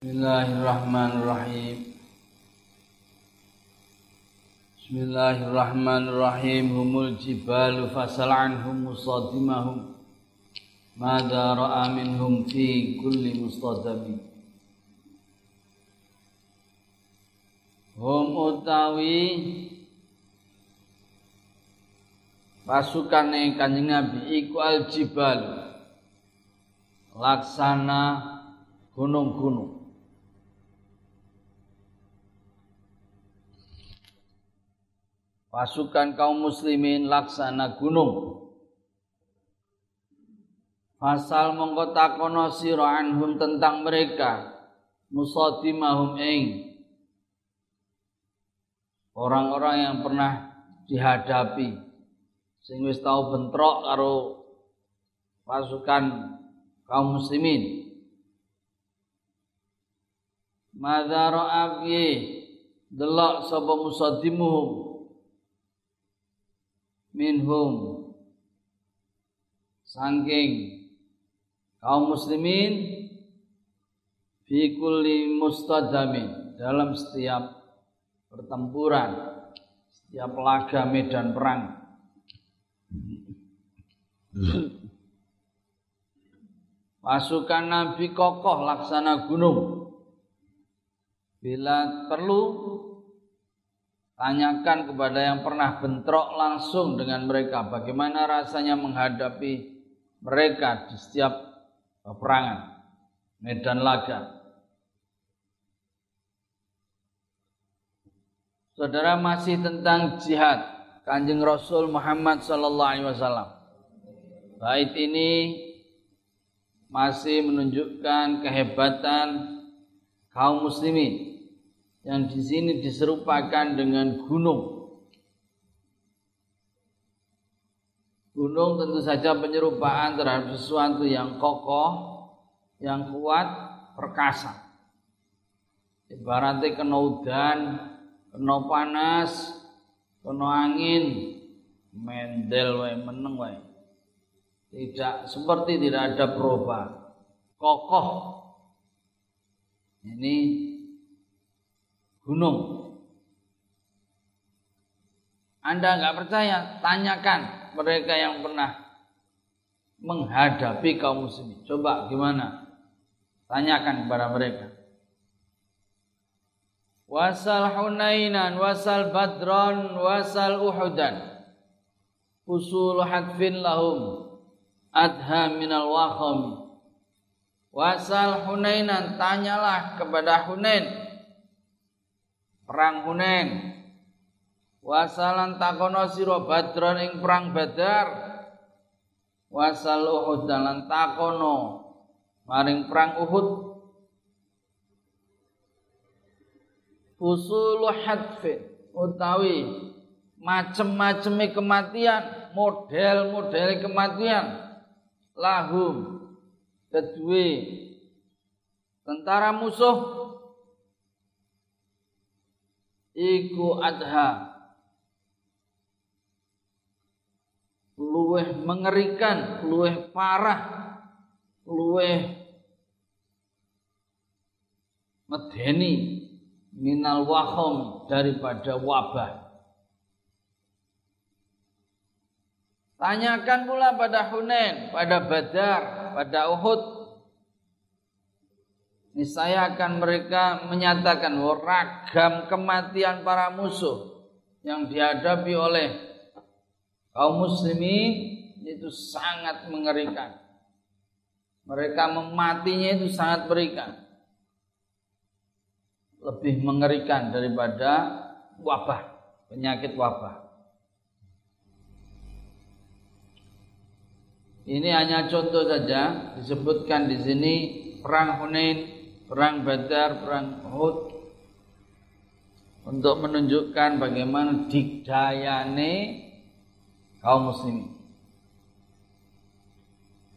Bismillahirrahmanirrahim. Bismillahirrahmanirrahim. Humul jibalu fasal anhum musadimahum. Mada ra'a minhum fi kulli mustadami. Hum utawi pasukan kanjeng Nabi iku al jibal laksana gunung-gunung pasukan kaum muslimin laksana gunung. Fasal mongko takono tentang mereka. Musadimahum ing. Orang-orang yang pernah dihadapi. Sing wis tau bentrok karo pasukan kaum muslimin. Madara abye delok sapa musadimuhum minhum. Sangking kaum muslimin fi kulli dalam setiap pertempuran setiap laga medan perang. Pasukan nabi kokoh laksana gunung. Bila perlu Tanyakan kepada yang pernah bentrok langsung dengan mereka bagaimana rasanya menghadapi mereka di setiap peperangan, medan laga. Saudara masih tentang jihad Kanjeng Rasul Muhammad sallallahu alaihi wasallam. Bait ini masih menunjukkan kehebatan kaum muslimin yang di sini diserupakan dengan gunung. Gunung tentu saja penyerupaan terhadap sesuatu yang kokoh, yang kuat, perkasa. Ibaratnya kena udan, kena panas, kena angin, mendel wae meneng wae. Tidak seperti tidak ada perubahan. Kokoh. Ini gunung. Anda nggak percaya, tanyakan mereka yang pernah menghadapi kaum muslimin. Coba gimana? Tanyakan kepada mereka. Wasal Hunainan, wasal Badran, wasal Uhudan. Usul hadfin lahum adha minal wakhami. Wasal Hunainan, tanyalah kepada Hunain perang Hunain. Wasalan takono sira Badron ing perang Badar. Wasal Uhud dalan takono maring perang Uhud. Usul hadfin utawi macem-maceme kematian, model-model kematian lahum kedue tentara musuh iku adha luweh mengerikan, luweh parah, luweh medeni minal wahom daripada wabah. Tanyakan pula pada Hunain, pada Badar, pada Uhud, niscaya akan mereka menyatakan ragam kematian para musuh yang dihadapi oleh kaum muslimin itu sangat mengerikan. Mereka mematinya itu sangat berikan. Lebih mengerikan daripada wabah, penyakit wabah. Ini hanya contoh saja disebutkan di sini perang Hunain perang Badar, perang Uhud untuk menunjukkan bagaimana dikdayane kaum muslimin.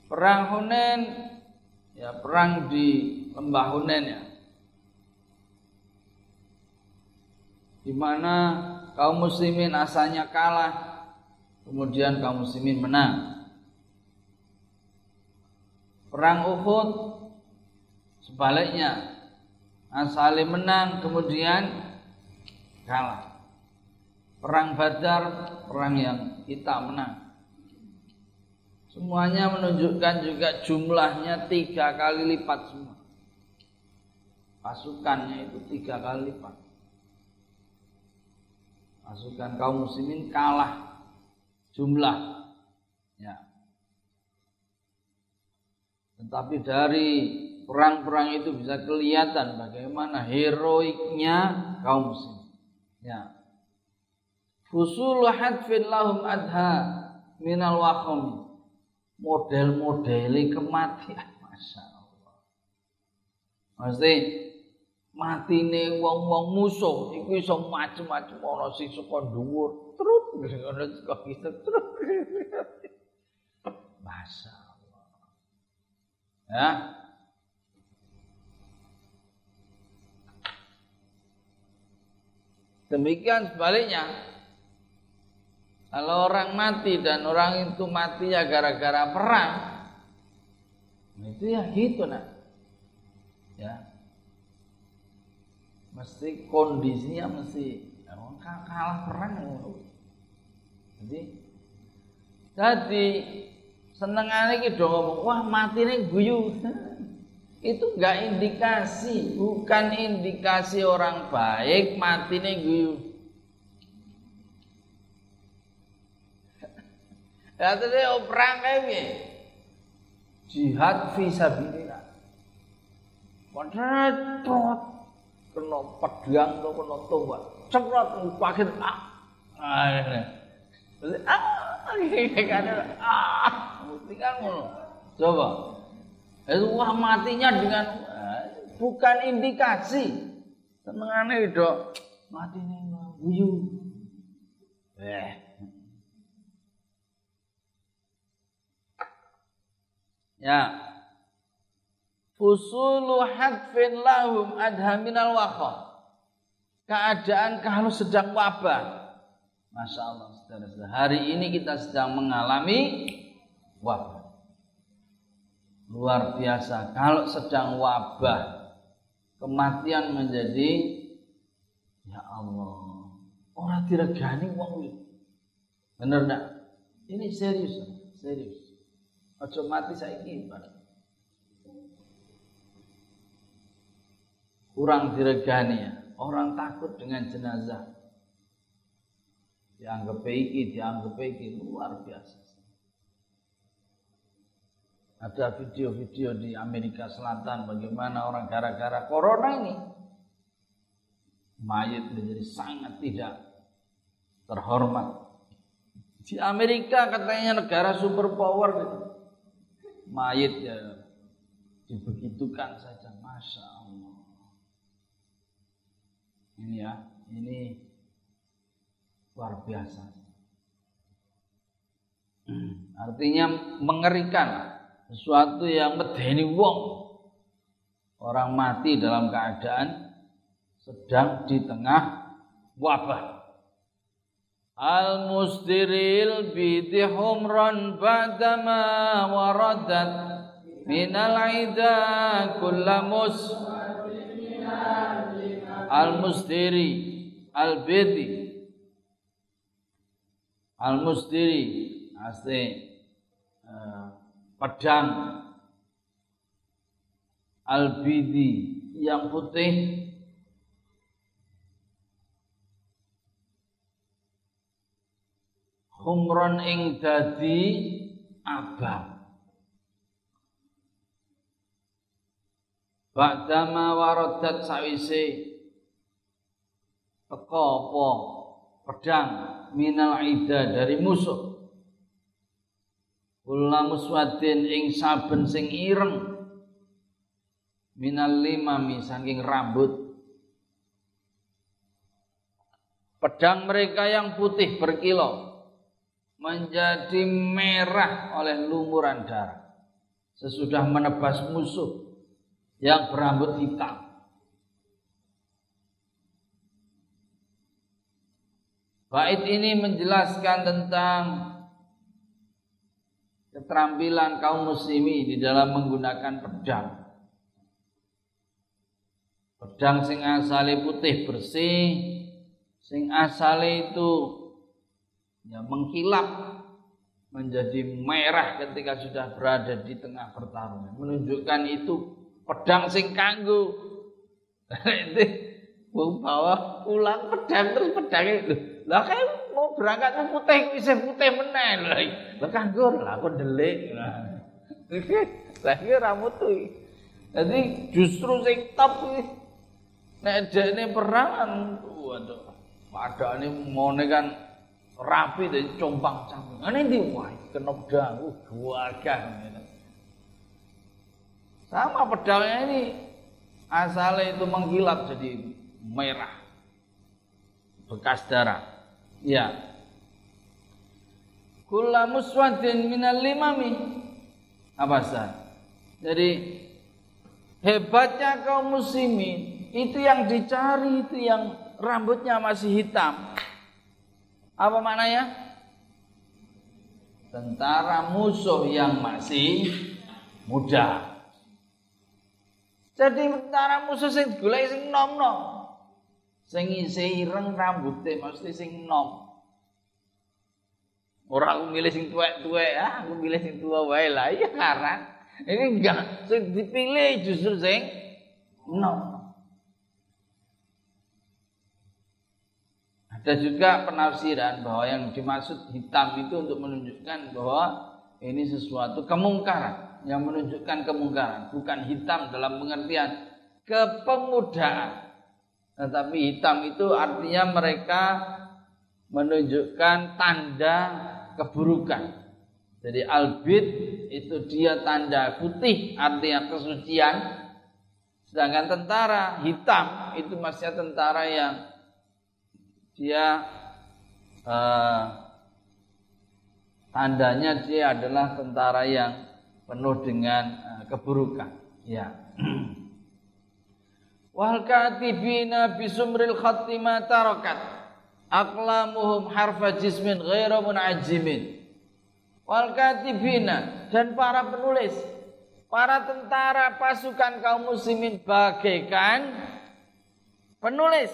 Perang Hunain ya perang di lembah Hunain ya. Di mana kaum muslimin asalnya kalah, kemudian kaum muslimin menang. Perang Uhud Sebaliknya, Asalnya menang kemudian kalah. Perang Badar perang yang kita menang. Semuanya menunjukkan juga jumlahnya tiga kali lipat semua. Pasukannya itu tiga kali lipat. Pasukan kaum muslimin kalah jumlah. Ya. Tetapi dari perang-perang itu bisa kelihatan bagaimana heroiknya kaum muslim. Ya. Fusul hadfin lahum adha minal wakhami model-modeli kematian Masya Allah mesti matine wong-wong musuh iku iso macem-macem ana sing saka dhuwur terus ana saka bisa terus Masya Allah ya Demikian sebaliknya kalau orang mati dan orang itu mati ya gara-gara perang, nah itu ya gitu nak. Ya, mesti kondisinya mesti ya, kalah perang. Jadi, jadi senengannya gitu ngomong, wah mati nih guyu. Itu enggak indikasi, bukan indikasi orang baik mati nih guyu. Ya tadi perang kayak Jihad fisabilillah. Padahal kena pedang atau kena tombak. Cekrot pakai ah. Ah. Ah kan ah kan ngono. Coba. Wah matinya dengan bukan indikasi. Senengane itu mati guyu. Eh, Ya. Fusulu hadfin lahum adha minal wakha. Keadaan kalau sedang wabah. Masya Allah, saudara-saudara. Hari ini kita sedang mengalami wabah. Luar biasa. Kalau sedang wabah, kematian menjadi ya Allah. Orang diregani wong Bener enggak? Ini serius, serius. Ojo mati saiki Kurang diregani ya. Orang takut dengan jenazah. Dianggap iki, dianggap iki luar biasa. Ada video-video di Amerika Selatan bagaimana orang gara-gara corona ini mayat menjadi sangat tidak terhormat. Di Amerika katanya negara superpower gitu. Mayit ya dibegitukan saja masya Allah. Ini ya ini luar biasa. Artinya mengerikan sesuatu yang medeni wong. Orang mati dalam keadaan sedang di tengah wabah. Al mustiril bidi humran ba'dama waradat minal aida kullamus. Al mustiri al bidi al mustiri asli uh, pedang. Al bidi yang putih. Humron ing dadi abang Ba'dama waradat sawise. Teko apa? Pedang minal ida dari musuh Kula muswadin ing saben sing ireng. Minal limami saking rambut. Pedang mereka yang putih berkilau menjadi merah oleh lumuran darah. Sesudah menebas musuh yang berambut hitam. Bait ini menjelaskan tentang keterampilan kaum muslimi di dalam menggunakan pedang. Pedang sing asale putih bersih, sing asale itu ya mengkilap menjadi merah ketika sudah berada di tengah pertarungan. Menunjukkan itu pedang sing kanggo. Bawa pulang pedang terus pedang itu. Lah kayak mau berangkat putih isih putih meneh lho. Lah kanggo lah aku delik. Lah iki rambut tuh. Jadi justru sing top iki nek dekne perang waduh. Padane mone kan rapi dari compang camping. Ini di wah kena pedang, uh gagah. Sama pedangnya ini asalnya itu mengkilap jadi merah bekas darah. Ya. Kula muswadin minal limami. Apa sah? Jadi hebatnya kaum muslimin itu yang dicari itu yang rambutnya masih hitam apa maknanya? Tentara musuh yang masih muda. Jadi tentara musuh sing golek sing nom-nom. Sing isi ireng rambutnya mesti sing nom. Orang aku milih sing tuwek-tuwek, ah, aku milih sing tua wae lah, iya karang. Ini enggak, sing dipilih justru sing nom. Ada juga penafsiran bahwa yang dimaksud hitam itu untuk menunjukkan bahwa ini sesuatu kemungkaran yang menunjukkan kemungkaran, bukan hitam dalam pengertian kepemudaan. Tetapi hitam itu artinya mereka menunjukkan tanda keburukan. Jadi albid itu dia tanda putih artinya kesucian. Sedangkan tentara hitam itu masih tentara yang dia uh, tandanya dia adalah tentara yang penuh dengan uh, keburukan. Ya. Wal katibina bisumril khatima tarakat. Aqlamuhum harfa jismin ghairu munajimin. Wal katibina dan para penulis, para tentara pasukan kaum muslimin bagaikan penulis.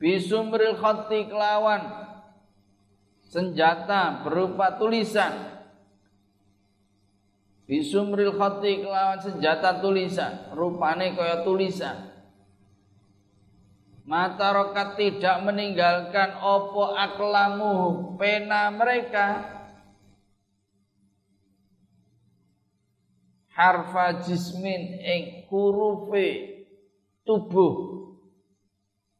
Bisumril khatti kelawan senjata berupa tulisan bisumril khatti kelawan senjata tulisan rupane kaya tulisan. Mata rokat tidak meninggalkan opo aklamu pena mereka. Harfa jismin ing tubuh.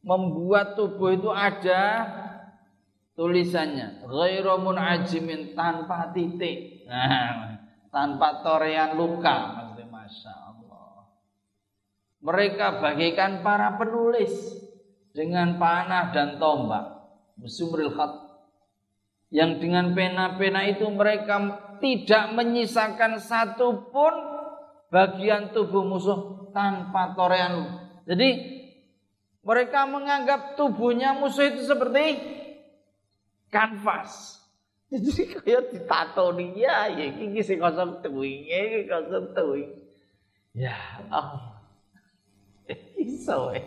Membuat tubuh itu ada tulisannya. Ghairu munajimin tanpa titik. Nah, tanpa torean luka maksudnya masya Allah. Mereka bagaikan para penulis dengan panah dan tombak musumril khat yang dengan pena-pena itu mereka tidak menyisakan satupun bagian tubuh musuh tanpa torean jadi mereka menganggap tubuhnya musuh itu seperti kanvas. Jadi kayak ditato nih ya, ya ini sih kosong tuing, ini kosong tuing. Ya Allah, iso eh.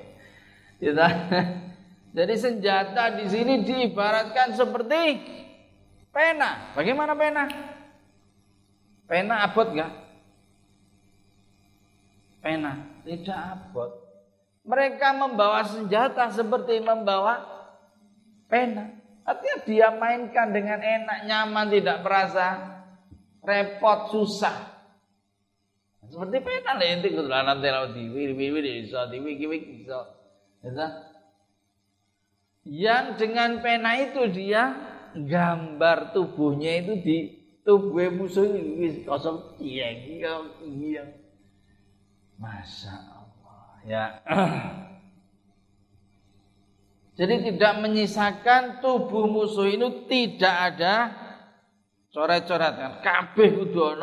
Jadi senjata di sini diibaratkan seperti pena. Bagaimana pena? Pena abot gak? Pena tidak abot. Mereka membawa senjata seperti membawa pena. Artinya dia mainkan dengan enak, nyaman, tidak merasa repot, susah. Seperti pena lah inti kebetulan nanti lalu di wiri wiri bisa di wiki wiki bisa. Yang dengan pena itu dia gambar tubuhnya itu di tubuh musuh ini kosong iya iya. Masya Allah. Ya. Jadi tidak menyisakan tubuh musuh itu tidak ada coret-coret kan. Kabeh kudu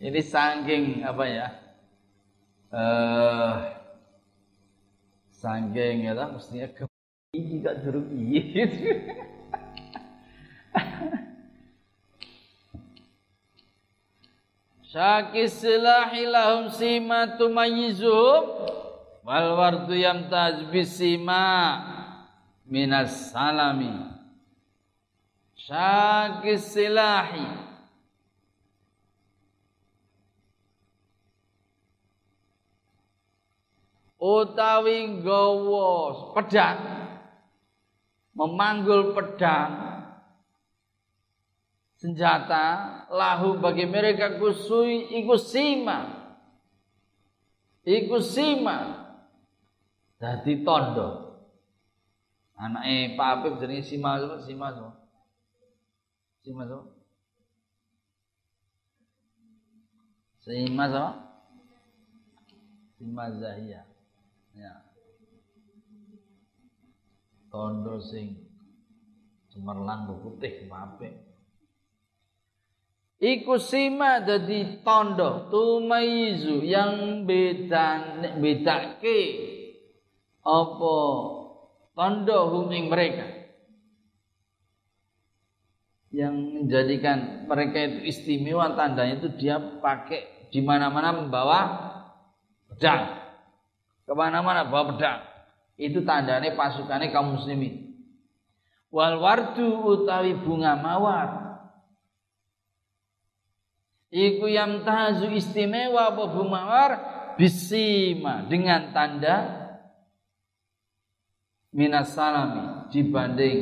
Ini saking apa ya? Eh saking ya mestinya ke ini gak jeruk gitu. Syakis silahi lahum sima tumayyizuhum wal wardu yamtaz bisima minas salami. Syakis silahi. Utawi gawa pedang. Memanggul pedang. Senjata lahu bagi mereka kusui iku sima. Iku sima Dadi tondo. Anake Pak Apip jenenge Simas, Simas. Simas. Simas apa? Simas Zahia. Ya. Tondo sing cemerlang putih Pak Apip. Iku sima jadi tondo tumayizu yang beda ke apa? Tondo huming mereka. Yang menjadikan mereka itu istimewa tandanya itu dia pakai di mana-mana membawa pedang. Ke mana-mana bawa pedang. Itu tandanya pasukannya kaum muslimin. Wal wardu utawi bunga mawar. Iku yang tazu istimewa apa bumawar bisima dengan tanda minas salami dibanding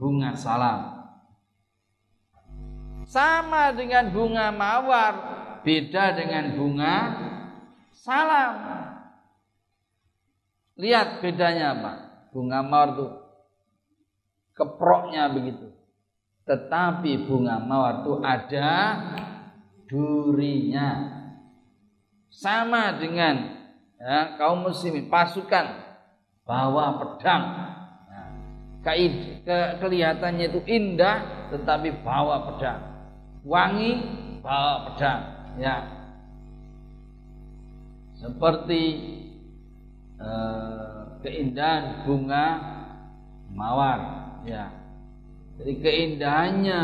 bunga salam. Sama dengan bunga mawar, beda dengan bunga salam. Lihat bedanya apa? Bunga mawar itu keproknya begitu. Tetapi bunga mawar itu ada durinya sama dengan ya, kaum muslimin pasukan bawa pedang. Nah, ke, ke, kelihatannya itu indah tetapi bawa pedang. Wangi bawa pedang. Ya. Seperti eh, keindahan bunga mawar. Ya. Jadi keindahannya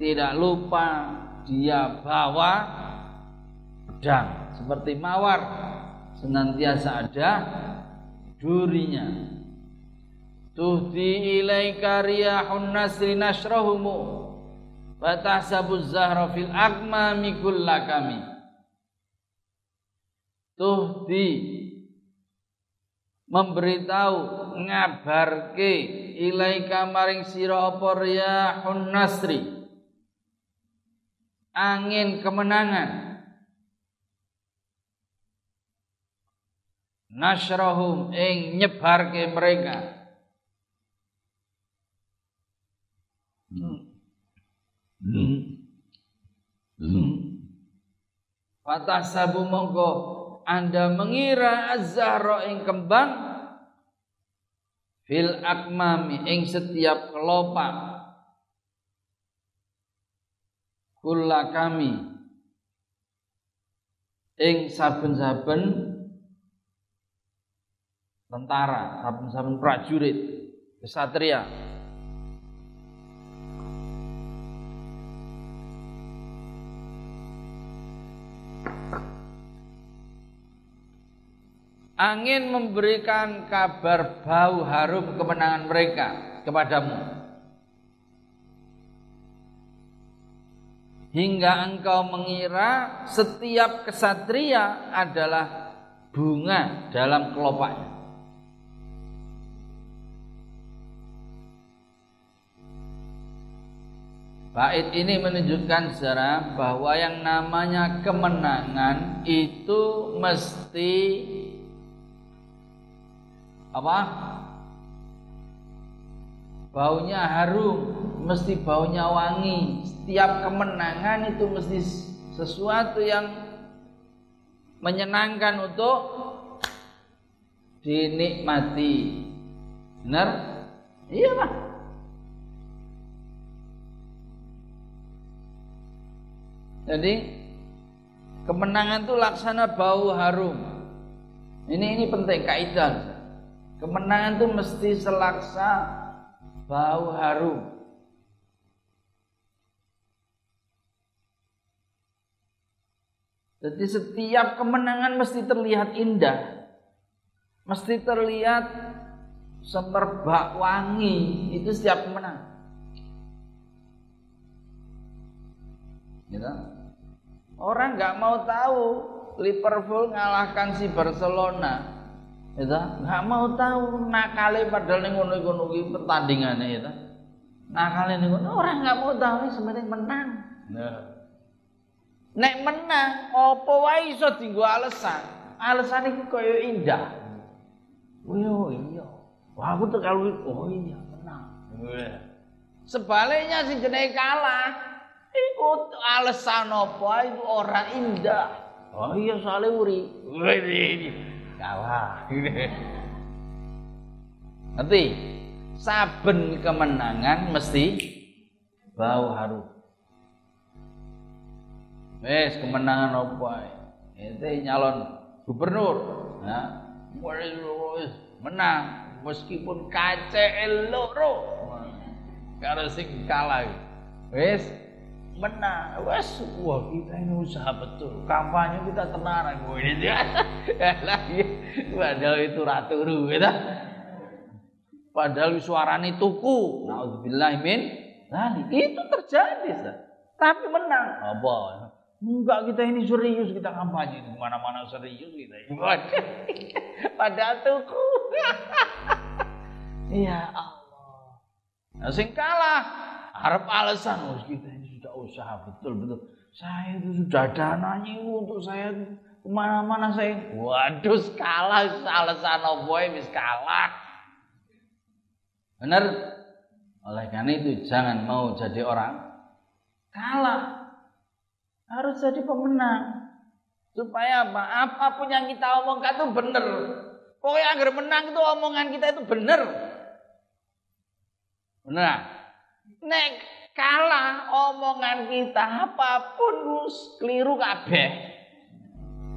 tidak lupa dia bawa pedang. Seperti mawar senantiasa ada durinya tuhdi ilaika riyahun nasri nashrahumu wa tahsabu zahra fil akmami kullakami tuhdi memberitahu ngabarke ilaika maring sira apa riyahun nasri. Angin kemenangan nasrahum ing nyebarke mereka. Fatah sabu mongko anda mengira az-zahra ing kembang fil akmami ing setiap kelopak. Kula kami ing saben-saben tentara, saben-saben prajurit, kesatria. Angin memberikan kabar bau harum kemenangan mereka kepadamu. hingga engkau mengira setiap kesatria adalah bunga dalam kelopaknya. Bait ini menunjukkan secara bahwa yang namanya kemenangan itu mesti apa? Baunya harum, mesti baunya wangi. Setiap kemenangan itu mesti sesuatu yang menyenangkan untuk dinikmati. Benar? Iya pak. Jadi kemenangan itu laksana bau harum. Ini ini penting kaidah. Kemenangan itu mesti selaksa bau harum. Jadi setiap kemenangan mesti terlihat indah. Mesti terlihat semerbak wangi. Itu setiap kemenangan. Gitu. Orang nggak mau tahu Liverpool ngalahkan si Barcelona. Gitu. Nggak mau tahu nakale padahal ning ngono-ngono pertandingannya gitu. Nakale ning ngono orang nggak mau tahu sebenarnya menang. Nah. Nek menang, apa wae iso dienggo alasan. Alasan iku kaya indah. Oh iya, iya. Wah, aku terlalu oh iya, menang. Sebaliknya si jenenge kalah, iku alasan apa itu orang indah. Oh iya, soalnya uri. Kalah. Nanti saben kemenangan mesti bau harum. Wes kemenangan apa? Itu nyalon gubernur. Nah, menang meskipun KCL loro. Karo sing kalah. Wes menang. Wes wah kita ini usaha betul. Kampanye kita tenaran gue ini. Lagi padahal itu ratu ru gitu. Padahal suarane tuku. Nauzubillah min itu terjadi. Tapi menang. Apa? Enggak kita ini serius kita kampanye di mana-mana serius kita. Padahal tuku. ya Allah. Nah, sing kalah harap alasan oh, kita usaha betul-betul. Saya itu sudah dananya untuk saya ke mana-mana saya. Waduh kalah alasan boy mis kalah. Benar? Oleh karena itu jangan mau jadi orang kalah harus jadi pemenang. Supaya apa? Apa pun yang kita omongkan itu benar. Pokoknya agar menang itu omongan kita itu benar. Benar. Nek kalah omongan kita apa pun keliru kabeh.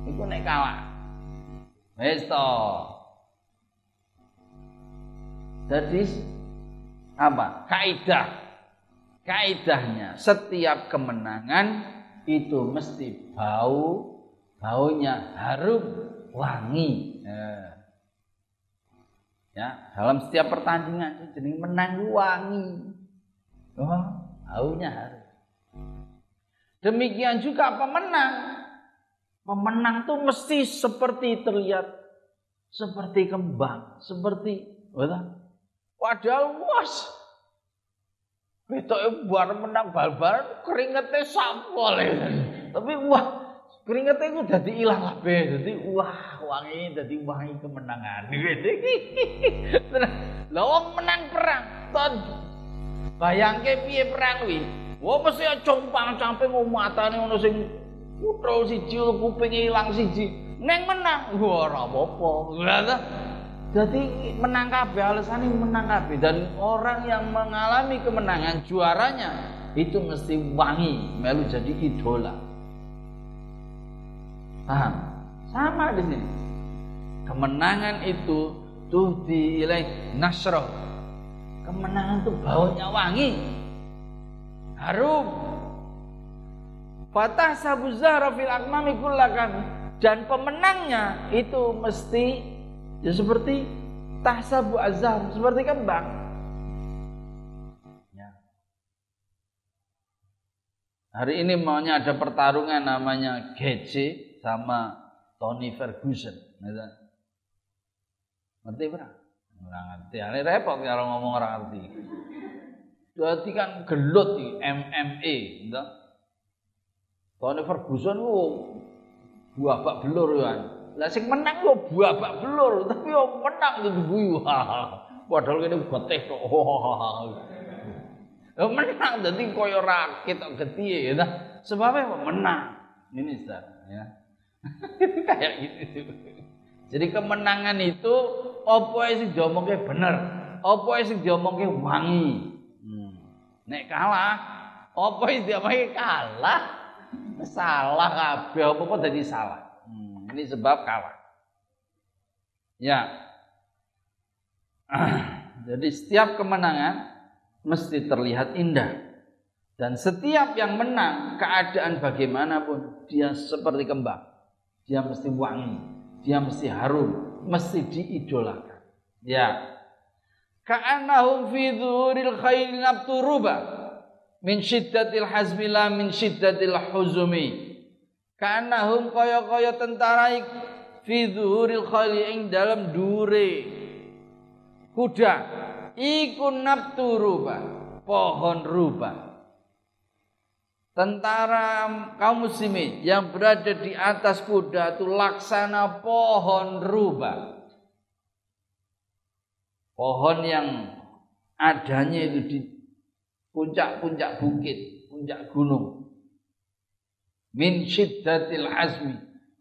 Itu nek kalah. Wis Jadi apa? Kaidah. Kaidahnya setiap kemenangan itu mesti bau baunya harum wangi ya, ya dalam setiap pertandingan jadi menang wangi oh, baunya harum demikian juga pemenang pemenang tuh mesti seperti terlihat seperti kembang seperti padahal was Betok buar menang bal-bal keringetnya sampol ya. Tapi wah keringetnya itu jadi hilang kabeh. Jadi wah wangi jadi wangi kemenangan. Lah wong menang perang. Bayangke piye perang wi. Wah mesti compang campe mau matane ono sing putrol siji kupinge ilang siji. Neng menang. Wah ora apa-apa. Jadi menang kabeh alasannya menang kabeh dan orang yang mengalami kemenangan juaranya itu mesti wangi melu jadi idola. Paham? Sama di sini. Kemenangan itu tuh diilai nasro. Kemenangan itu baunya wangi. Harum. Fatah sabu zahra fil akmami kullakan. Dan pemenangnya itu mesti Ya seperti tahsabu azhar, seperti kembang. Ya. Hari ini maunya ada pertarungan namanya GC sama Tony Ferguson. Ngerti berapa? Nggak ngerti. Ini repot kalau ngomong orang ngerti. Berarti kan gelut di MMA. Gitu. Tony Ferguson, oh, buah bak belur kan. Lah sing menang yo babak belur, tapi yo menang itu guyu. Padahal kene getih tok. Yo menang dadi koyo rakit tok getihe ya. Sebabnya menang. Ini Ustaz, ya. Kayak gitu. Jadi kemenangan itu apa sing diomongke bener, apa sing diomongke wangi. Hmm. Nek kalah, apa sing diomongke kalah, salah kabeh apa kok dadi salah. Ini sebab kalah. Ya. Jadi setiap kemenangan mesti terlihat indah. Dan setiap yang menang, keadaan bagaimanapun, dia seperti kembang. Dia mesti wangi, dia mesti harum, mesti diidolakan. Ya. Ka'annahum fi dhuhuril khairi nabturuba min syiddatil hazmi la min syiddatil huzumi. Ka'annahum kaya-kaya tentara fi dhuhuril khairi ing dalam dure kuda iku nabturuba pohon rubah tentara kaum muslimin yang berada di atas kuda itu laksana pohon rubah. Pohon yang adanya itu di puncak-puncak bukit, puncak gunung. Min syiddatil azmi.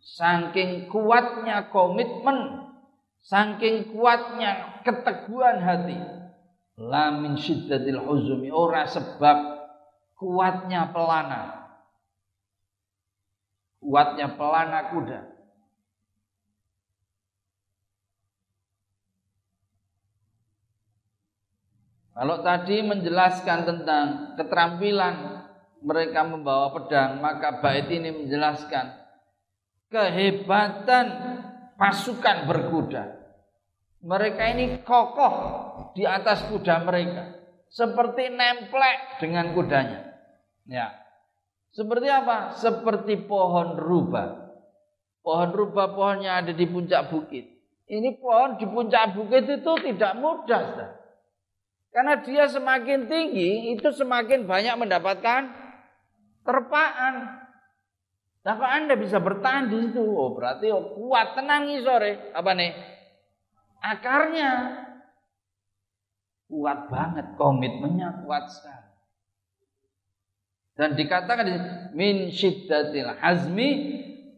Saking kuatnya komitmen, saking kuatnya keteguhan hati. La min syiddatil huzumi. Ora sebab kuatnya pelana. Kuatnya pelana kuda. Kalau tadi menjelaskan tentang keterampilan mereka membawa pedang, maka bait ini menjelaskan kehebatan pasukan berkuda. Mereka ini kokoh di atas kuda mereka seperti nemplek dengan kudanya. Ya. Seperti apa? Seperti pohon rubah. Pohon rubah pohonnya ada di puncak bukit. Ini pohon di puncak bukit itu tidak mudah, Ustaz. Karena dia semakin tinggi, itu semakin banyak mendapatkan terpaan. Nah, kalau Anda bisa bertahan di situ, oh berarti oh, kuat, tenang nih sore. Apa nih? Akarnya Kuat banget, komitmennya kuat sekali. Dan dikatakan min syiddatil hazmi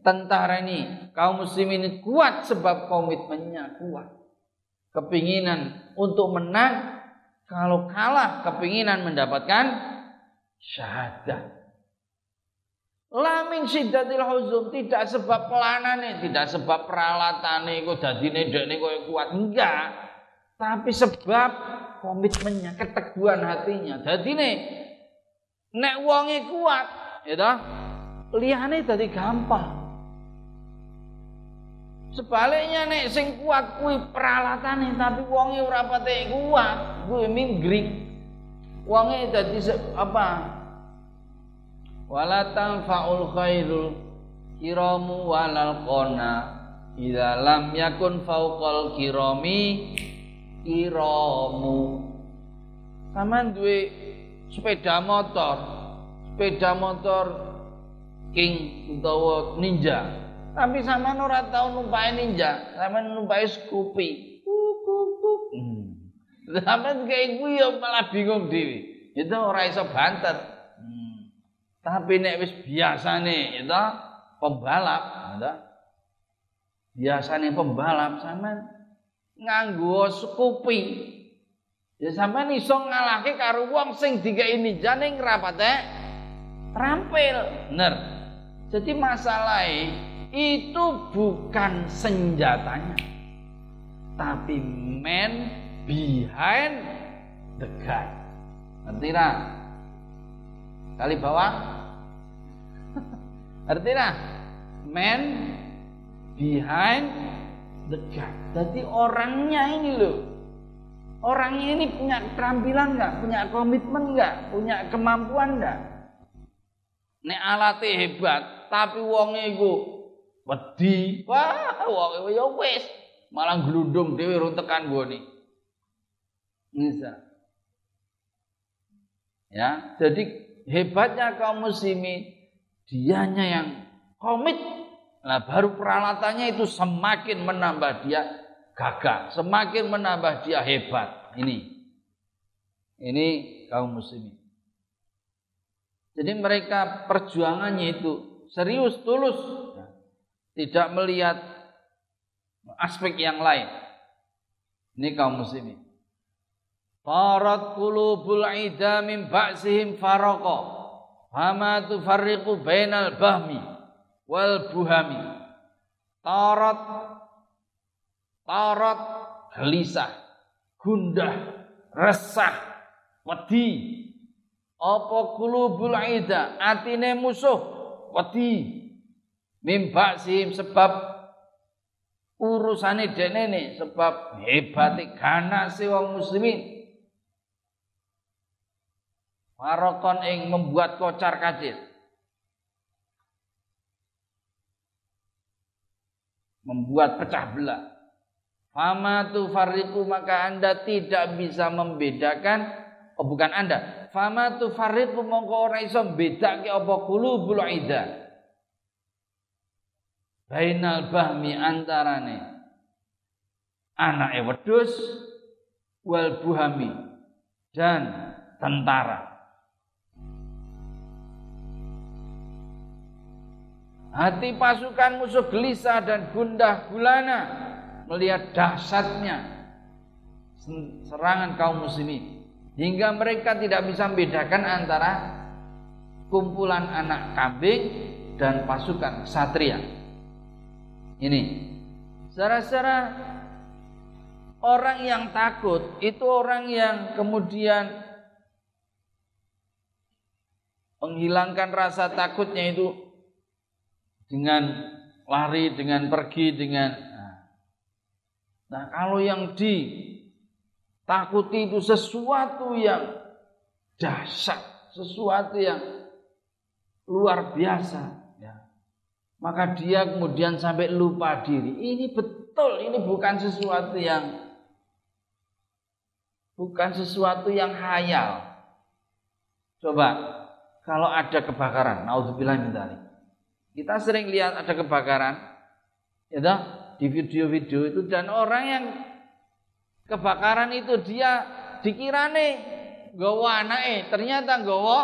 tentara ini kaum muslimin kuat sebab komitmennya kuat. Kepinginan untuk menang kalau kalah kepinginan mendapatkan syahadat. Lamin syiddatil huzum tidak sebab pelanane, tidak sebab peralatane kok dadine dekne koyo kuat enggak. Tapi sebab komitmennya, keteguhan hatinya. Jadi nih, nek wonge kuat, ya toh, liyane dadi gampang. Sebaliknya nek sing kuat kuwi peralatane tapi wonge ora pate kuat, kuwi minggrik. Wonge dadi apa? Wala tanfa'ul khairul kiramu walal qona idza lam yakun fauqal kirami iramu sampean duwe sepeda motor. Sepeda motor king utawa ninja. Tapi sampean ora tau numpai ninja. Sampean numpai Scoopy. Hmm. sampean kayak gue ya malah bingung dhewe. Itu ora iso banter. Hmm. tapi nek wis biasane itu pembalap itu biasane pembalap sampean nganggo skupi. Ya sampean iso ngalahke karo wong sing digawe ninjane ngrapate rampil. Bener. Jadi masalahnya itu bukan senjatanya. Tapi man behind the gun. Ngerti lah? Kali bawah? Ngerti lah? Man behind dekat. Jadi orangnya ini loh. Orangnya ini punya keterampilan nggak? Punya komitmen nggak? Punya kemampuan nggak? Nek alatnya hebat, tapi wonge iku wedi. Wah, wonge ya wis malah glundung dhewe runtekan gone. Bisa. Ya, jadi hebatnya kaum muslimin dianya yang komit Nah baru peralatannya itu semakin menambah dia gagah, semakin menambah dia hebat. Ini, ini kaum muslimin. Jadi mereka perjuangannya itu serius, tulus, tidak melihat aspek yang lain. Ini kaum muslimin. Farat qulubul ida min ba'sihim faraka. Fama tufarriqu bainal bahmi wal buhami tarot tarot gelisah gundah resah wedi apa kulubul ida atine musuh wedi mimba sim sebab urusane denene sebab hebate ganase wong muslimin Marokon ing membuat kocar kacir. Membuat pecah belah. Fama tu fariku maka anda tidak bisa membedakan oh bukan anda. Fama tu fariku mongko ora iso bedake apa qulubul ida. Bainal bahmi antarane anake wedhus wal buhami dan tentara. Hati pasukan musuh gelisah dan gundah gulana melihat dahsyatnya serangan kaum muslimin hingga mereka tidak bisa membedakan antara kumpulan anak kambing dan pasukan satria. Ini secara-secara orang yang takut itu orang yang kemudian menghilangkan rasa takutnya itu dengan lari, dengan pergi, dengan Nah, kalau yang ditakuti itu sesuatu yang dahsyat, sesuatu yang luar biasa, ya. Maka dia kemudian sampai lupa diri. Ini betul, ini bukan sesuatu yang bukan sesuatu yang hayal. Coba kalau ada kebakaran, naudzubillah kita sering lihat ada kebakaran, ya di video-video itu dan orang yang kebakaran itu dia dikirane gawa anake, ternyata gawa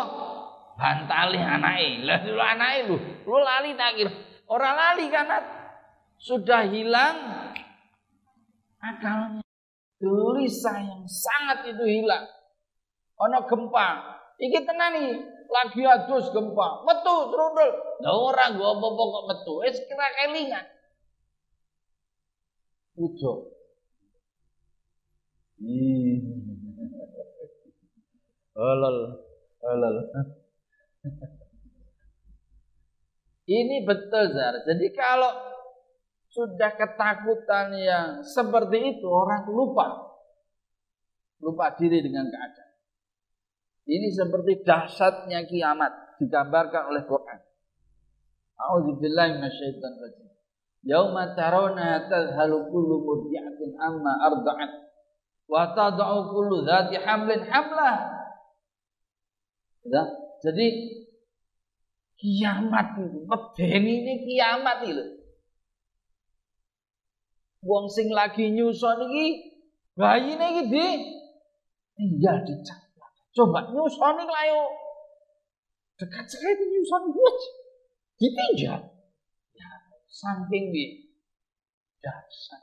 bantali anake. Lah lu anake lu, lu lali tak. Orang lali karena sudah hilang akalnya. Gelisah yang sangat itu hilang. Ono gempa. Iki tenan nih, lagi adus gempa, metu trundul. Lah ora nggo apa-apa kok metu, wis kira kelingan. Ujo. Halal, halal. Ini betul Zar. Jadi kalau sudah ketakutan yang seperti itu orang lupa. Lupa diri dengan keadaan. Ini seperti dahsyatnya kiamat digambarkan oleh Quran. A'udzubillahi minasyaitonir rajim. Yauma tarawna tadhhalu kullu murdi'atin amma arda'at wa tad'u kullu dhati hamlin hamlah. Ya, jadi kiamat itu, medeni ini kiamat itu. Wong sing lagi nyusun iki bayine iki di tinggal dicak Coba nyusoni lah yuk. Dekat sekali nyusoni buat. Ditinggal. Saking di dasar.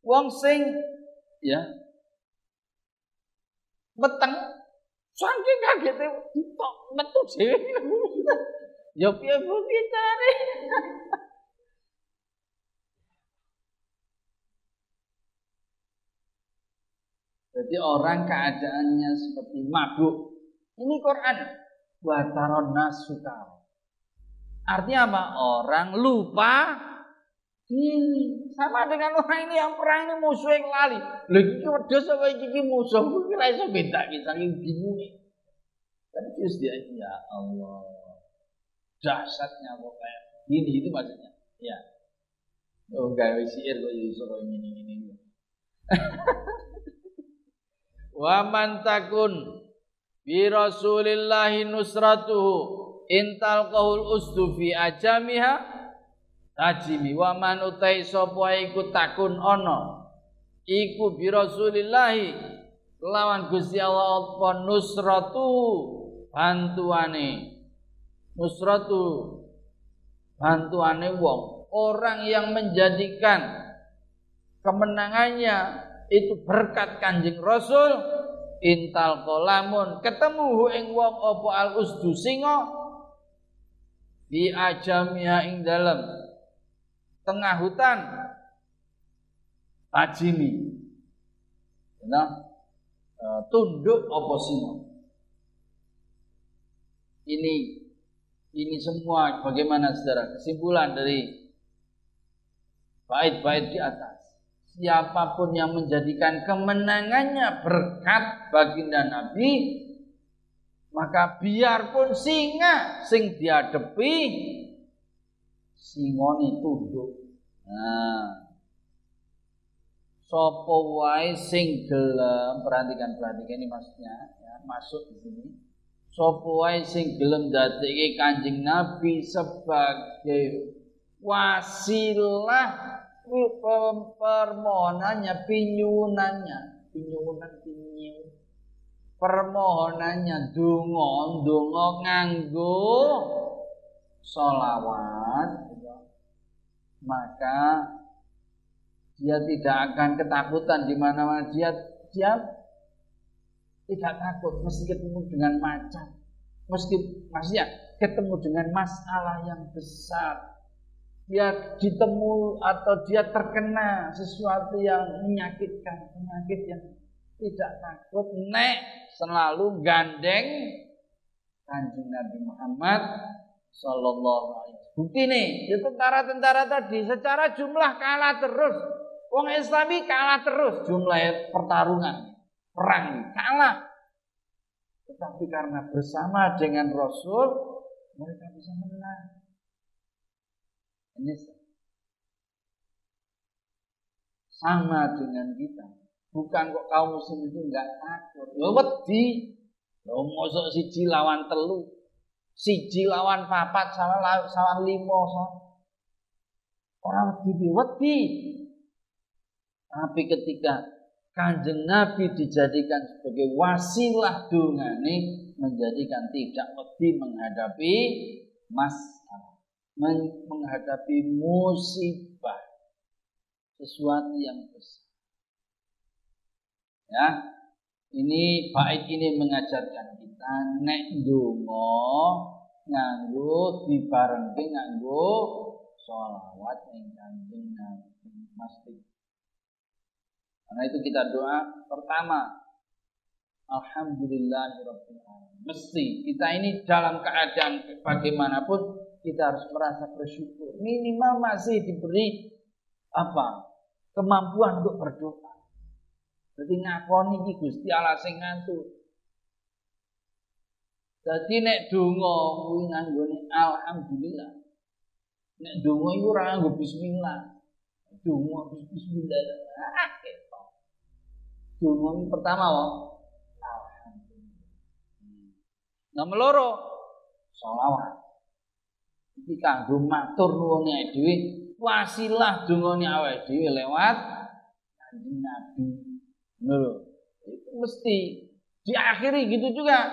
Wong sing ya meteng saking kaget tok metu dhewe. Ya piye-piye carane. Jadi orang keadaannya seperti mabuk. Ini Quran. Wataron nasukar. Artinya apa? Orang lupa diri. Sama dengan orang ini yang perang ini musuh yang lali. Lagi iki wedhus apa iki musuh? Kira iso beda iki saking bingunge. Kan terus dia ya Allah. Dahsyatnya pokoknya. Ini itu maksudnya. Ya. Oh gawe siir kok iso ini ini. wa man takun bi rasulillahi nusratuhu intal qaul usdu fi ajamiha tajimi wa man utai sapa iku takun ana iku bi rasulillahi lawan Gusti Allah apa nusratu bantuane nusratu bantuane wong orang yang menjadikan kemenangannya itu berkat Kanjeng Rasul intal kolamun ketemu ing wong opo al usdu singa di ajamia ing dalam tengah hutan. Tajimi. Nah uh, tunduk apa Ini ini semua bagaimana saudara? Kesimpulan dari bait-bait di atas. Siapa pun yang menjadikan kemenangannya berkat baginda Nabi, maka biarpun singa sing diadepi singoni tunduk. Nah, sapa wae sing gelem perhatikan perhatikan ini maksudnya ya, masuk di sini. Sapa wae sing gelem dadekke Kanjeng Nabi sebagai wasilah permohonannya pinyunannya pinyunan pinyu permohonannya dungo dungo nganggo solawat maka dia tidak akan ketakutan di mana-mana. Dia dia tidak takut mesti ketemu dengan macam. Meski maksudnya ketemu dengan masalah yang besar. Dia ditemu atau dia terkena sesuatu yang menyakitkan, penyakit yang tidak takut, nek selalu gandeng kanjeng Nabi Muhammad Sallallahu Alaihi Wasallam. Bukti nih, tentara-tentara tadi secara jumlah kalah terus. Wong Islami kalah terus jumlah pertarungan, perang kalah. Tetapi karena bersama dengan Rasul mereka bisa menang. Ini sama dengan kita. Bukan kok kaum muslim itu enggak takut. Lo wedi. Lo mosok siji lawan telu. Siji lawan papat sama sama limo sama. Orang wedi wedi. Tapi ketika kanjeng Nabi dijadikan sebagai wasilah dungane menjadikan tidak wedi menghadapi masalah menghadapi musibah sesuatu yang besar. Ya, ini bait ini mengajarkan kita nek donga nganggo dibarengke nganggo sholawat ing kanjeng Nabi mesti. Karena itu kita doa pertama Alhamdulillahirabbil Mesti kita ini dalam keadaan bagaimanapun kita harus merasa bersyukur. Minimal masih diberi apa? Kemampuan untuk berdoa. Jadi ngakoni iki Gusti Allah sing ngantuk. Jadi nek donga kuwi nganggone alhamdulillah. Nek donga iku ora nganggo bismillah. Donga bismillah. Ah, donga pertama wae. Alhamdulillah. Nomor loro selawat. iki kanggo matur nuwune dhewe wasilah dongane awake dhewe lewat Nabi. Itu mesti diakhiri gitu juga.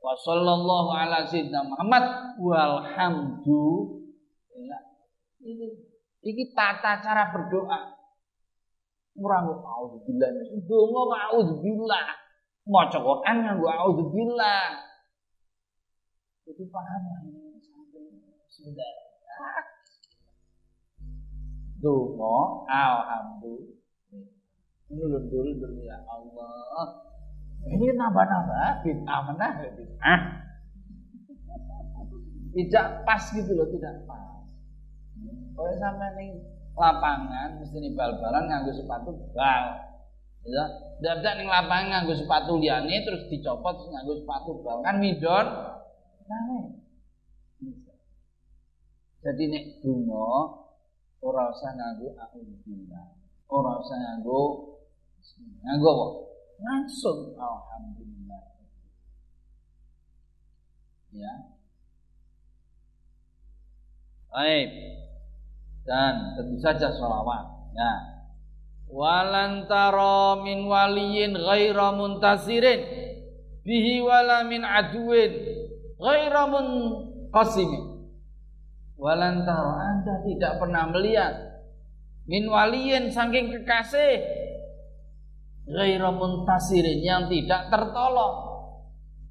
Wa sallallahu ala sayyidina Muhammad walhamdulillah. Ini iki tata cara berdoa. Nggo auzubillah. Donga kok auzubillah. Maca Quran nganggo auzubillah. Itu paham. Sudah. Dungo alhamdulillah. Nulun dulu dulu ya Allah. Ini nambah-nambah bid'ah mana bid'ah. Tidak pas gitu loh, tidak pas. Kalau sampai nih lapangan mesti nih bal-balan nganggo sepatu bal. Ya, tidak nih lapangan nganggo sepatu liane terus dicopot terus nganggo sepatu bal kan midon. Nah, jadi nek donga ora usah nganggo auzubillah. Ora usah nganggo nganggo apa? Langsung alhamdulillah. Ya. Baik. Dan tentu saja sholawat. Ya. Walan tara min waliyin ghaira muntasirin bihi wala min aduin ghaira munqasimin Walantaro Anda tidak pernah melihat min waliyin saking kekasih ghairu muntasirin yang tidak tertolong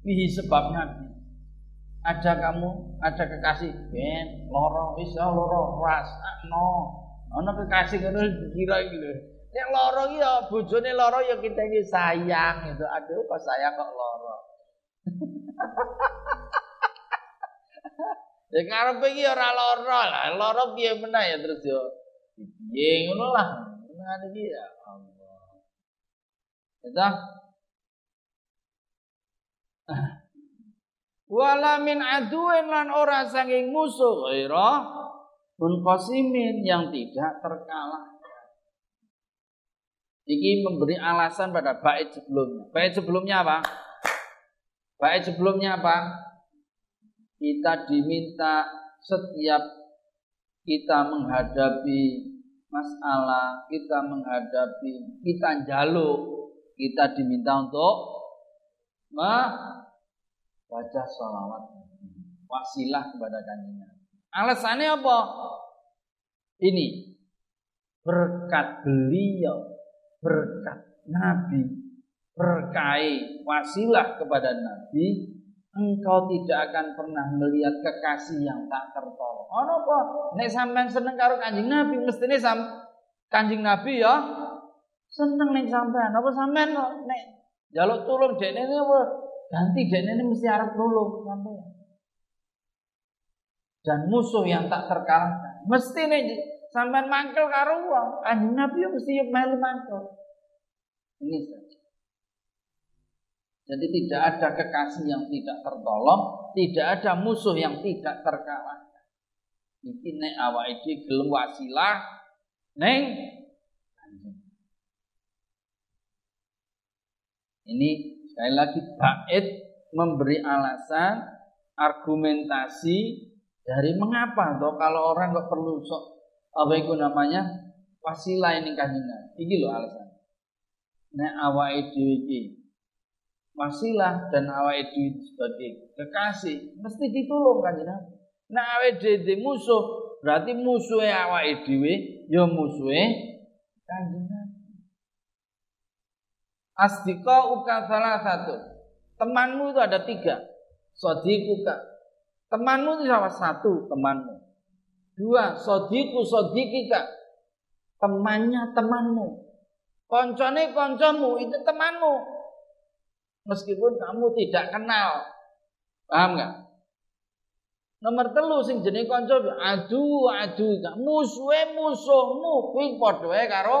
bihi sebab Nabi. Ada kamu, ada kekasih ben loro wis loro ras no. Ana kekasih ngono kira gitu. Nek loro ya bojone loro ya kita ini sayang itu. Aduh kok sayang kok loro. ya ngarepe iki ora loro lah. Loro piye menah ya terus yo. Piye ngono lah. Ngene iki ya. Ya Wala min aduin lan ora saking musuh ghaira munqasimin yang tidak terkalahkan. Iki memberi alasan pada bait sebelumnya. Bait sebelumnya apa? Bait sebelumnya apa? Kita diminta setiap kita menghadapi masalah, kita menghadapi, kita jaluk, kita diminta untuk baca sholawat wasilah kepada kanjeng Alasannya apa? Ini berkat beliau, berkat Nabi, berkai wasilah kepada Nabi, engkau tidak akan pernah melihat kekasih yang tak tertolong. Oh apa? Nek sampean seneng karo kanjeng Nabi, mestine sam kanjeng Nabi ya seneng nek sampean. Apa sampean nek jaluk tulung dekne apa Ganti dan ini mesti harap dulu sampai. Dan musuh yang tak terkalahkan. Mesti nih sampai mangkel karo wong. Kanjeng Nabi mesti melu mangkel. Ini saja. Jadi tidak ada kekasih yang tidak tertolong, tidak ada musuh yang tidak terkalahkan. Iki nek awak iki gelem wasilah Ini Sekali lagi bait memberi alasan, argumentasi dari mengapa toh kalau orang nggak perlu sok apa itu namanya wasilah ini kajian. Ini loh alasan. Nek awak itu wasilah dan awak itu sebagai kekasih mesti ditolong kanjeng Nah awak dhewe musuh berarti musuhnya awak dhewe ya musuhnya kanjeng Asdika uka salah satu. Temanmu itu ada tiga. Sodikuka. Temanmu itu salah satu temanmu. Dua, sodiku sodikika. Temannya temanmu. Koncone koncomu itu temanmu. Meskipun kamu tidak kenal. Paham nggak? Nomor telu sing jenis konco adu adu musuhe musuhmu kuwi padha karo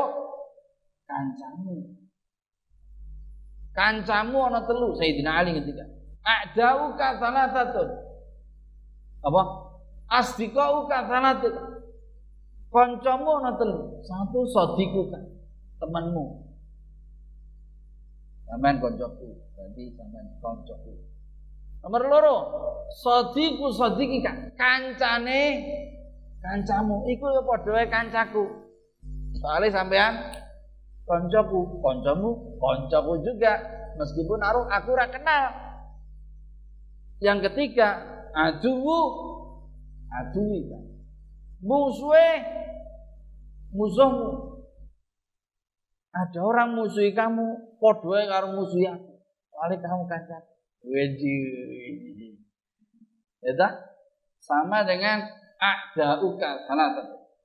kancamu. Kancamu ana telu Sayyidina Ali ketika. A'dauka salasatun. Apa? Asdiqauka salatun. Kancamu ana telu. Satu sadiquka, temanmu. Sampean koncoku, berarti sampean koncoku. Nomor loro, sadiku sadikika, kancane kancamu. Iku ya padha kancaku. Soalnya sampean koncoku, koncomu, koncoku juga. Meskipun aku, aku ora kenal. Yang ketiga, aduwu, aduwi. Musuhe, musuhmu. Ada orang musuhi kamu, podoe karo musuhi aku. Wali kamu kacat. Weji. Ya Sama dengan ada uka satu.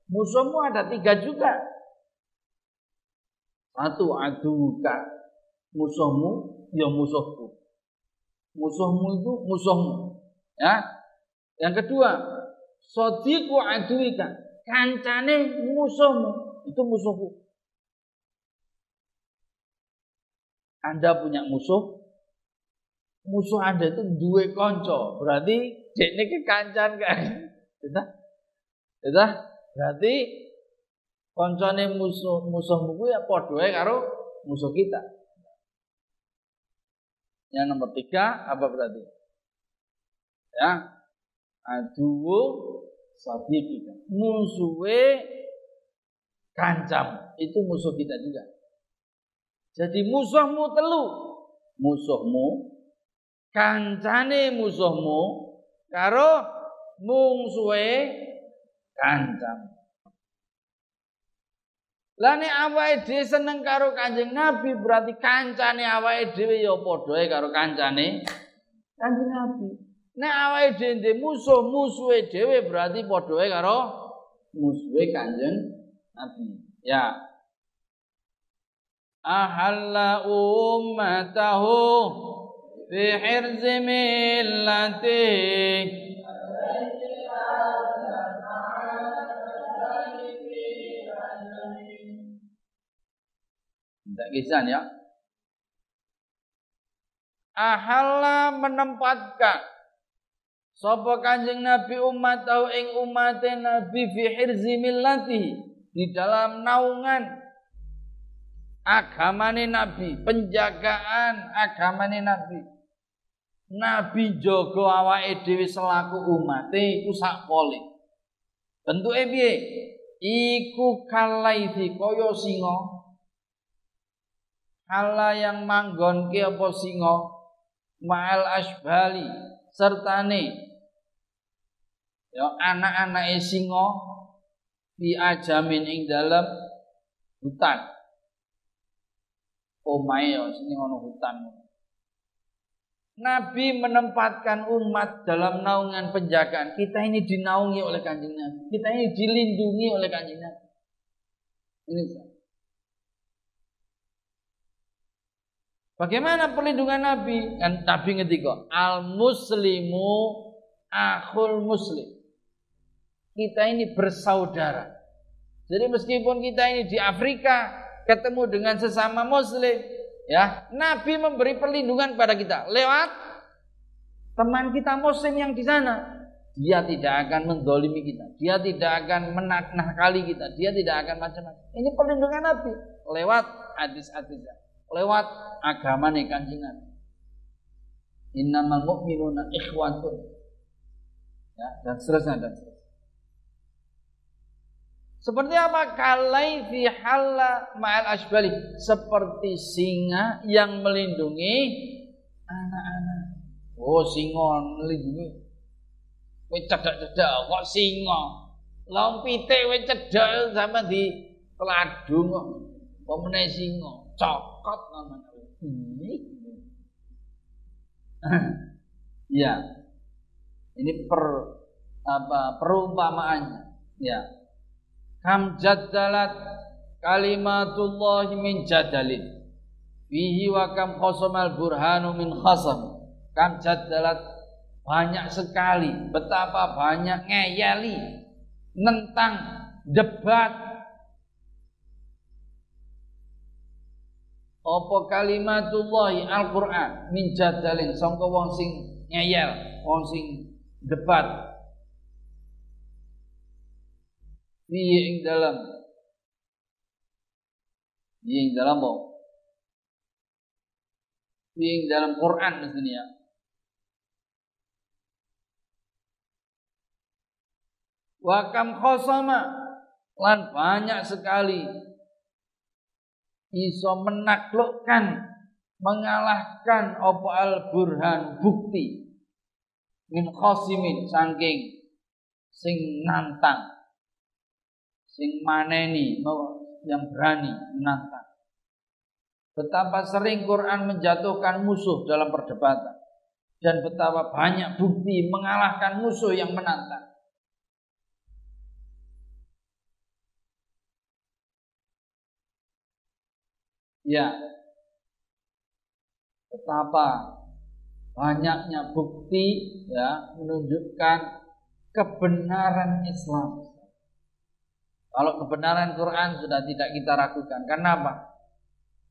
Musuhmu ada tiga juga. Satu aduka musuhmu ya musuhku. Musuhmu itu musuhmu. Ya. Yang kedua, sodiku aduika, kancane musuhmu itu musuhku. Anda punya musuh, musuh Anda itu dua konco, berarti ini kekancan kan? Kita, berarti Koncone musuh musuhmu kuwi ya padha karo musuh kita. Yang nomor tiga apa berarti? Ya, aduwu kita. Musuhe kancam itu musuh kita juga. Jadi musuhmu telu, musuhmu, kancane musuhmu, karo mungsuhe kancam. Lah nek awake dhewe seneng karo Kanjeng Nabi berarti kancane awake dhewe ya padha karo kancane Kanjeng Nabi. Nek awake dhewe ndek musuh, musuhe dhewe berarti padha karo musuhe Kanjeng Nabi. Ya. ahalla ummatahu fi hirzi Tidak kisah ya. Ahalla menempatkan Sapa Kanjeng Nabi umat tahu ing umat Nabi fi hirzi millati di dalam naungan agamane Nabi, penjagaan agamane Nabi. Nabi jogo awake dhewe selaku umate iku sak pole. Bentuke piye? Iku kalaifi kaya singa. Kala yang manggonke apa singa ma'al asbali sertane ya anak-anak singa di ajamin ing dalam hutan omae ya sini ngono hutan Nabi menempatkan umat dalam naungan penjagaan. Kita ini dinaungi oleh kanjeng Nabi. Kita ini dilindungi oleh kanjeng Nabi. Ini Bagaimana perlindungan Nabi? Kan Nabi ngetika, al muslimu akhul muslim kita ini bersaudara. Jadi meskipun kita ini di Afrika ketemu dengan sesama muslim, ya, Nabi memberi perlindungan pada kita lewat teman kita muslim yang di sana. Dia tidak akan mendolimi kita, dia tidak akan menaknah-kali kita, dia tidak akan macam-macam. Ini perlindungan Nabi lewat hadis-hadis, lewat agama nih kanjeng Nabi. Innamal mu'minuna ikhwatun. Ya, dan seterusnya dan seterusnya. Seperti apa? Kalai fi halla ma'al asbali. Seperti singa yang melindungi anak-anak. Oh, singa melindungi. Kowe cedak-cedak kok singa. Long pitik kowe cedak sama di peladung kok. Pemene singa, cokot namanya. ya. Ini per apa perumpamaannya. Ya kam jaddalat kalimatullah min jadalin fihi wa kam khosamal burhanu min khasam kam jaddalat banyak sekali betapa banyak ngeyeli tentang debat apa kalimatullah Al-Qur'an? Min jadalin. Sangka wong sing ngeyel wong sing debat. Fihi ing dalam? Fihi ing dalam apa? Fihi ing dalam Quran sini ya. Wa kam khosama lan banyak sekali iso menaklukkan mengalahkan apa al burhan bukti min khosimin saking sing nantang sing maneni yang berani menantang. Betapa sering Quran menjatuhkan musuh dalam perdebatan dan betapa banyak bukti mengalahkan musuh yang menantang. Ya, betapa banyaknya bukti ya menunjukkan kebenaran Islam. Kalau kebenaran Quran sudah tidak kita ragukan. Karena apa?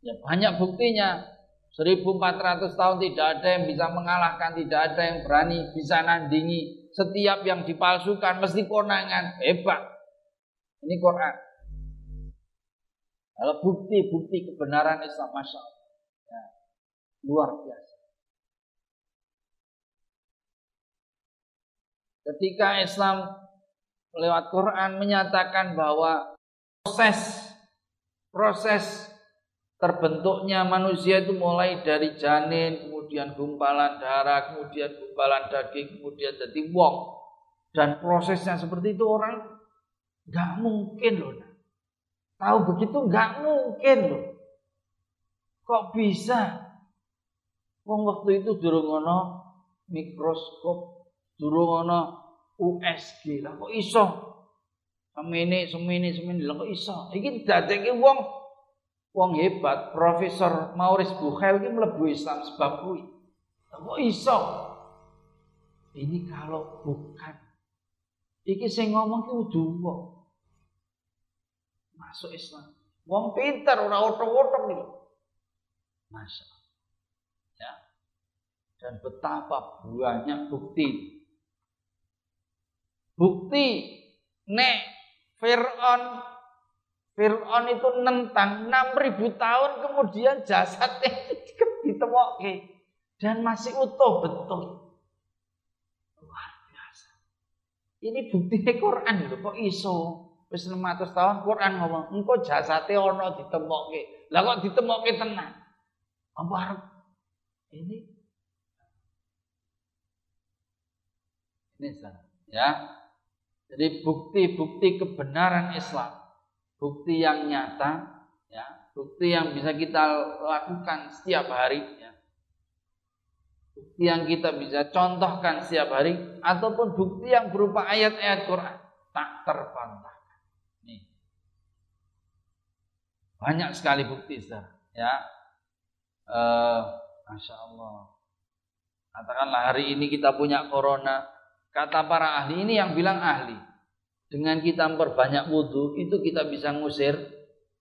Ya banyak buktinya. 1400 tahun tidak ada yang bisa mengalahkan, tidak ada yang berani bisa nandingi. Setiap yang dipalsukan mesti konangan. Hebat. Ini Quran. Kalau bukti-bukti kebenaran Islam, Masya Allah. Ya, luar biasa. Ketika Islam lewat Quran menyatakan bahwa proses proses terbentuknya manusia itu mulai dari janin, kemudian gumpalan darah, kemudian gumpalan daging, kemudian jadi wong. Dan prosesnya seperti itu orang nggak mungkin loh. Tahu begitu nggak mungkin loh. Kok bisa? Wong waktu itu durung ono mikroskop, durung ono USG lah kok iso semene semene semene lah kok iso iki dadekke wong wong hebat, Profesor Maurice Buchel ini melebu Islam sebab kuwi. Kok iso? Ini kalau bukan iki sing ngomong ki udu Masuk Islam. Wong pinter ora otok-otok iki. Masya Ya. Dan betapa banyak bukti. Bukti nek Fir'aun Fir'aun itu nentang 6000 tahun kemudian jasadnya ditemokke dan masih utuh betul. Luar biasa. Ini bukti Quran lho kok iso. Wis 600 tahun Quran ngomong, engko jasate ana ditemokke. Lah kok ditemokke tenang. Apa harap ini ini ya. Jadi bukti-bukti kebenaran Islam bukti yang nyata, ya, bukti yang bisa kita lakukan setiap hari, ya. bukti yang kita bisa contohkan setiap hari, ataupun bukti yang berupa ayat-ayat Quran tak terbantahkan. Nih. Banyak sekali bukti, saudara. Ya, uh, masya Allah. Katakanlah hari ini kita punya corona. Kata para ahli ini yang bilang ahli. Dengan kita memperbanyak wudhu, itu kita bisa ngusir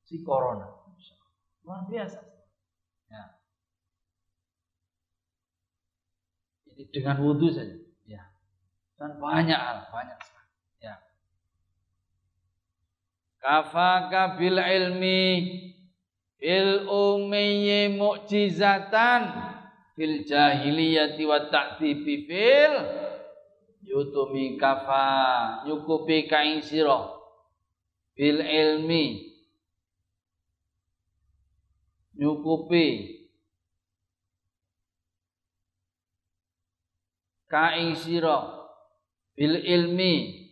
si corona. Luar biasa. Ya. Jadi dengan wudhu saja. Ya. Dan banyak hal, banyak sekali. Ya. Kafaka bil ilmi fil umiyyi mu'jizatan fil jahiliyati wa ta'tibi fil yutumi kafa nyukupi kain siro bil ilmi nyukupi kain siro bil ilmi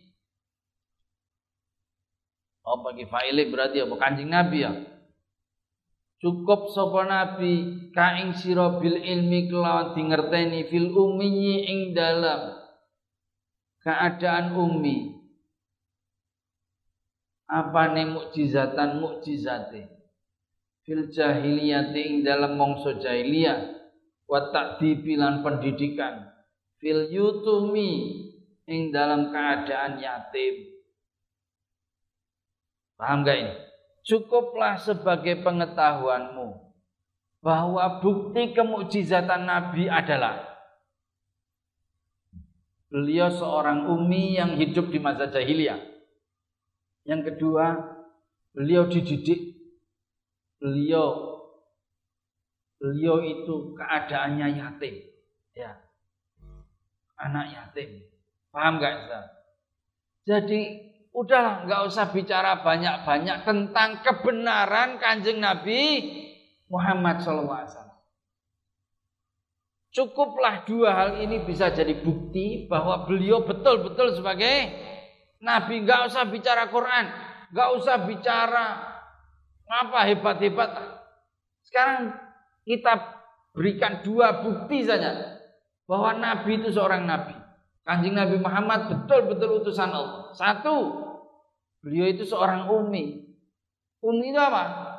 Oh bagi faile berarti apa? Kanjeng Nabi ya? Cukup sapa nabi kaing sira bil ilmi kelawan dingerteni fil ummi ing dalam keadaan umi apa nih mukjizatan mukjizate? Fil jahiliyati ing dalam mongso jahiliyah. Wa ta'dibilan pendidikan. Fil yutumi ing dalam keadaan yatim paham gak ini cukuplah sebagai pengetahuanmu bahwa bukti kemukjizatan Nabi adalah Beliau seorang umi yang hidup di masa jahiliyah. Yang kedua, beliau dididik. Beliau beliau itu keadaannya yatim. Ya. Anak yatim. Paham gak Ustaz? Jadi udahlah nggak usah bicara banyak-banyak tentang kebenaran kanjeng Nabi Muhammad SAW. Cukuplah dua hal ini bisa jadi bukti bahwa beliau betul-betul sebagai nabi. Gak usah bicara Quran, gak usah bicara apa hebat-hebat. Sekarang kita berikan dua bukti saja bahwa nabi itu seorang nabi. Kanjeng Nabi Muhammad betul-betul utusan Allah. Satu, beliau itu seorang umi. Umi itu apa?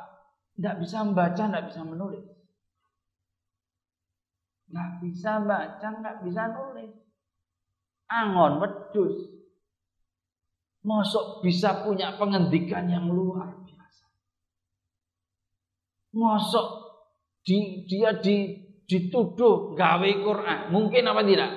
Tidak bisa membaca, tidak bisa menulis nggak bisa baca, nggak bisa nulis. Angon wedus. Mosok bisa punya pengendikan yang luar biasa. Mosok di, dia di, dituduh gawe Quran. Mungkin apa tidak?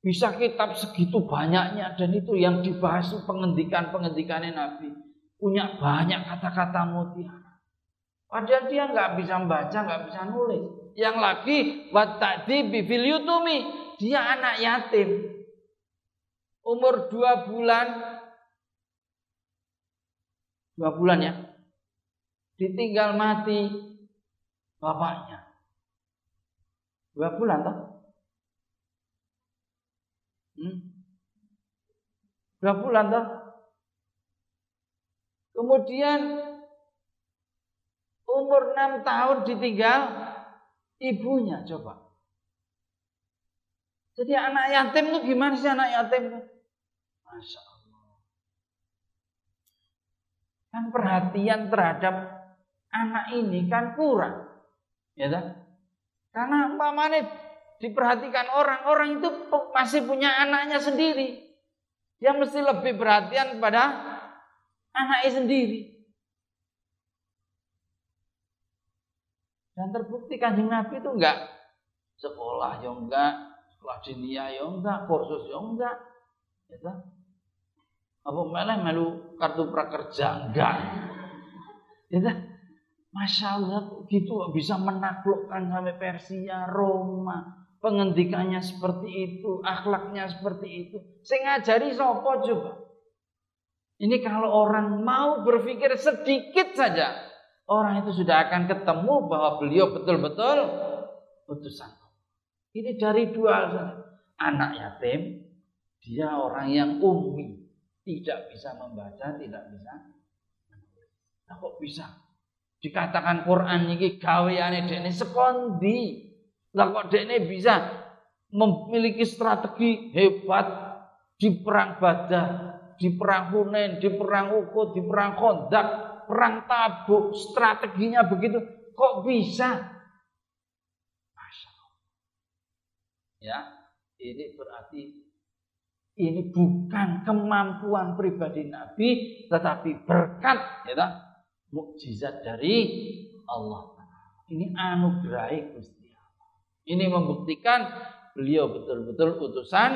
Bisa kitab segitu banyaknya dan itu yang dibahas pengendikan-pengendikannya Nabi. Punya banyak kata-kata mutiara. Padahal dia nggak bisa membaca, nggak bisa nulis. Yang lagi watadi bifil yutumi, dia anak yatim. Umur dua bulan, dua bulan ya, ditinggal mati bapaknya. Dua bulan toh? Hmm? Dua bulan toh? Kemudian umur 6 tahun ditinggal ibunya coba. Jadi anak yatim itu gimana sih anak yatim? Masya Allah. Kan perhatian terhadap anak ini kan kurang. Ya kan? Karena umpamanya diperhatikan orang, orang itu masih punya anaknya sendiri. Dia mesti lebih perhatian pada anaknya sendiri. Dan terbukti kanjeng Nabi itu enggak sekolah ya enggak, sekolah dinia ya enggak, kursus ya enggak. Ya Apa malah melu kartu prakerja enggak. Ya Masya Allah gitu bisa menaklukkan sampai Persia, Roma. Pengendikannya seperti itu, akhlaknya seperti itu. Saya ngajari sopo coba. Ini kalau orang mau berpikir sedikit saja, orang itu sudah akan ketemu bahwa beliau betul-betul utusan. Ini dari dua Anak yatim, dia orang yang ummi, tidak bisa membaca, tidak bisa. Nah, kok bisa? Dikatakan Quran ini gaweane ini sekondi. Lah kok ini bisa memiliki strategi hebat di perang Badar, di perang Hunain, di perang Uhud, di perang Kondak, perang tabuk, strateginya begitu. Kok bisa? Masya Allah. Ya, ini berarti ini bukan kemampuan pribadi Nabi, tetapi berkat, ya mukjizat dari Allah. Ini anugerah Gusti. Ini membuktikan beliau betul-betul utusan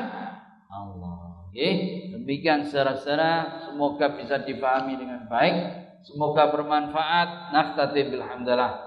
Allah. Oke, demikian secara-secara semoga bisa dipahami dengan baik. Semoga bermanfaat. Naftati bilhamdalah.